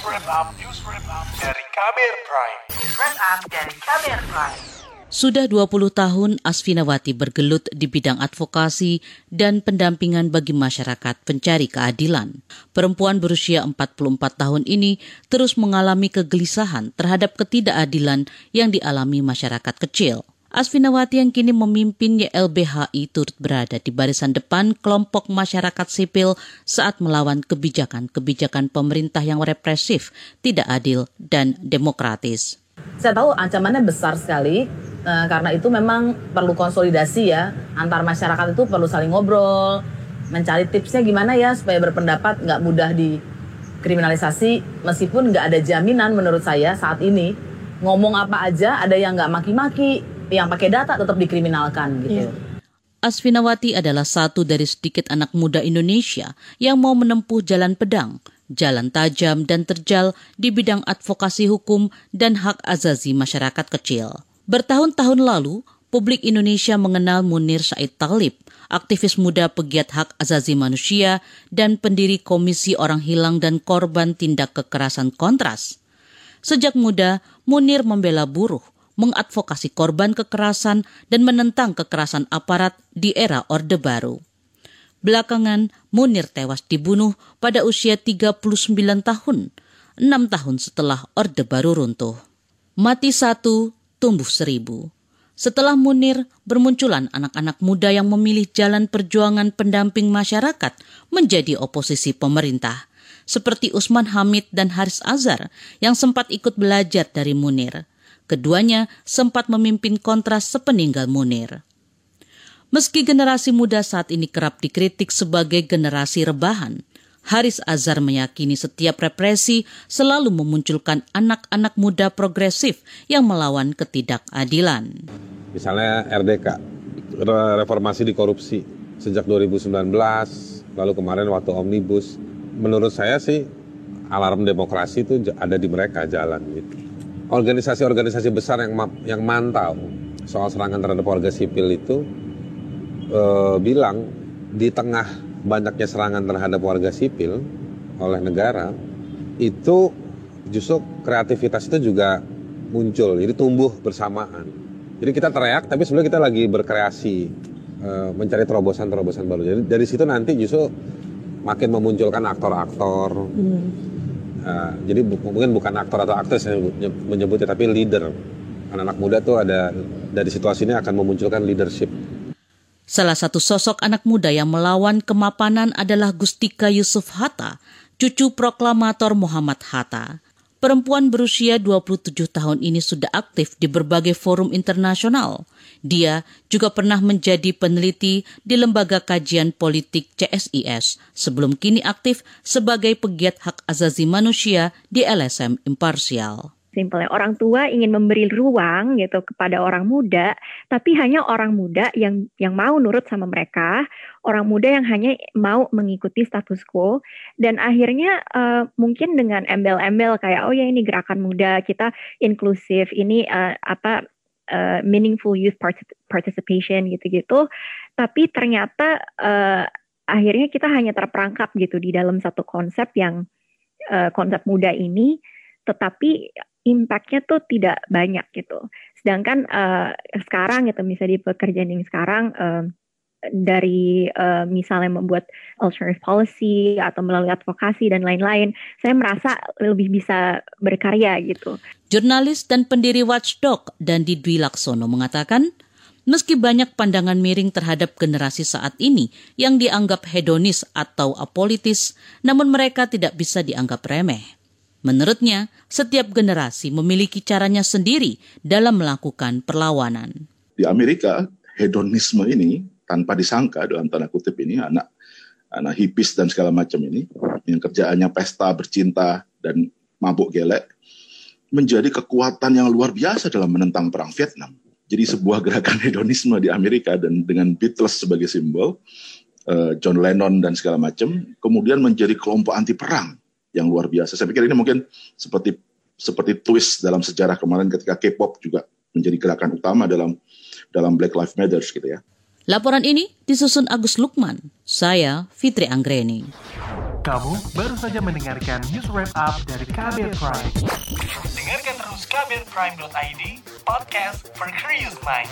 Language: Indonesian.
wrap up, dari Kamer Prime. News dari Kamer Prime. Sudah 20 tahun Asfinawati bergelut di bidang advokasi dan pendampingan bagi masyarakat pencari keadilan. Perempuan berusia 44 tahun ini terus mengalami kegelisahan terhadap ketidakadilan yang dialami masyarakat kecil. Asfinawati yang kini memimpin YLBHI turut berada di barisan depan kelompok masyarakat sipil saat melawan kebijakan-kebijakan pemerintah yang represif, tidak adil, dan demokratis. Saya tahu ancamannya besar sekali eh, karena itu memang perlu konsolidasi ya. Antar masyarakat itu perlu saling ngobrol, mencari tipsnya gimana ya supaya berpendapat nggak mudah dikriminalisasi meskipun nggak ada jaminan menurut saya saat ini. Ngomong apa aja ada yang nggak maki-maki yang pakai data tetap dikriminalkan gitu. Asfinawati adalah satu dari sedikit anak muda Indonesia yang mau menempuh jalan pedang, jalan tajam dan terjal di bidang advokasi hukum dan hak azazi masyarakat kecil. Bertahun-tahun lalu, publik Indonesia mengenal Munir Said Talib, aktivis muda pegiat hak azazi manusia dan pendiri Komisi Orang Hilang dan Korban Tindak Kekerasan Kontras. Sejak muda, Munir membela buruh, mengadvokasi korban kekerasan dan menentang kekerasan aparat di era Orde Baru. Belakangan, Munir tewas dibunuh pada usia 39 tahun, enam tahun setelah Orde Baru runtuh. Mati satu, tumbuh seribu. Setelah Munir, bermunculan anak-anak muda yang memilih jalan perjuangan pendamping masyarakat menjadi oposisi pemerintah, seperti Usman Hamid dan Haris Azhar yang sempat ikut belajar dari Munir. Keduanya sempat memimpin kontras sepeninggal Munir. Meski generasi muda saat ini kerap dikritik sebagai generasi rebahan, Haris Azhar meyakini setiap represi selalu memunculkan anak-anak muda progresif yang melawan ketidakadilan. Misalnya RDK, reformasi di korupsi sejak 2019, lalu kemarin waktu Omnibus. Menurut saya sih alarm demokrasi itu ada di mereka jalan gitu organisasi-organisasi besar yang yang mantau soal serangan terhadap warga sipil itu e, bilang di tengah banyaknya serangan terhadap warga sipil oleh negara itu justru kreativitas itu juga muncul jadi tumbuh bersamaan. Jadi kita teriak tapi sebenarnya kita lagi berkreasi e, mencari terobosan-terobosan baru. Jadi dari situ nanti justru makin memunculkan aktor-aktor hmm Uh, jadi bu mungkin bukan aktor atau aktris yang menyebutnya, tapi leader. Anak-anak muda tuh ada dari situasi ini akan memunculkan leadership. Salah satu sosok anak muda yang melawan kemapanan adalah Gustika Yusuf Hatta, cucu proklamator Muhammad Hatta. Perempuan berusia 27 tahun ini sudah aktif di berbagai forum internasional. Dia juga pernah menjadi peneliti di Lembaga Kajian Politik CSIS sebelum kini aktif sebagai pegiat hak azazi manusia di LSM Imparsial. Simpelnya orang tua ingin memberi ruang gitu kepada orang muda, tapi hanya orang muda yang yang mau nurut sama mereka, orang muda yang hanya mau mengikuti status quo dan akhirnya uh, mungkin dengan embel-embel kayak oh ya ini gerakan muda kita inklusif, ini uh, apa uh, meaningful youth participation gitu-gitu, tapi ternyata uh, akhirnya kita hanya terperangkap gitu di dalam satu konsep yang uh, konsep muda ini tetapi impactnya tuh tidak banyak gitu. Sedangkan uh, sekarang gitu misalnya di pekerjaan yang sekarang uh, dari uh, misalnya membuat alternative policy atau melalui advokasi dan lain-lain, saya merasa lebih bisa berkarya gitu. Jurnalis dan pendiri Watchdog dan Dwi Laksono mengatakan, meski banyak pandangan miring terhadap generasi saat ini yang dianggap hedonis atau apolitis, namun mereka tidak bisa dianggap remeh. Menurutnya, setiap generasi memiliki caranya sendiri dalam melakukan perlawanan. Di Amerika, hedonisme ini tanpa disangka dalam tanda kutip ini anak anak hipis dan segala macam ini yang kerjaannya pesta bercinta dan mabuk gelek menjadi kekuatan yang luar biasa dalam menentang perang Vietnam. Jadi sebuah gerakan hedonisme di Amerika dan dengan Beatles sebagai simbol, eh, John Lennon dan segala macam, kemudian menjadi kelompok anti perang yang luar biasa. Saya pikir ini mungkin seperti seperti twist dalam sejarah kemarin ketika K-pop juga menjadi gerakan utama dalam dalam Black Lives Matter gitu ya. Laporan ini disusun Agus Lukman. Saya Fitri Anggreni. Kamu baru saja mendengarkan news wrap up dari Kabel Prime. Dengarkan terus kabelprime.id, podcast for curious mind.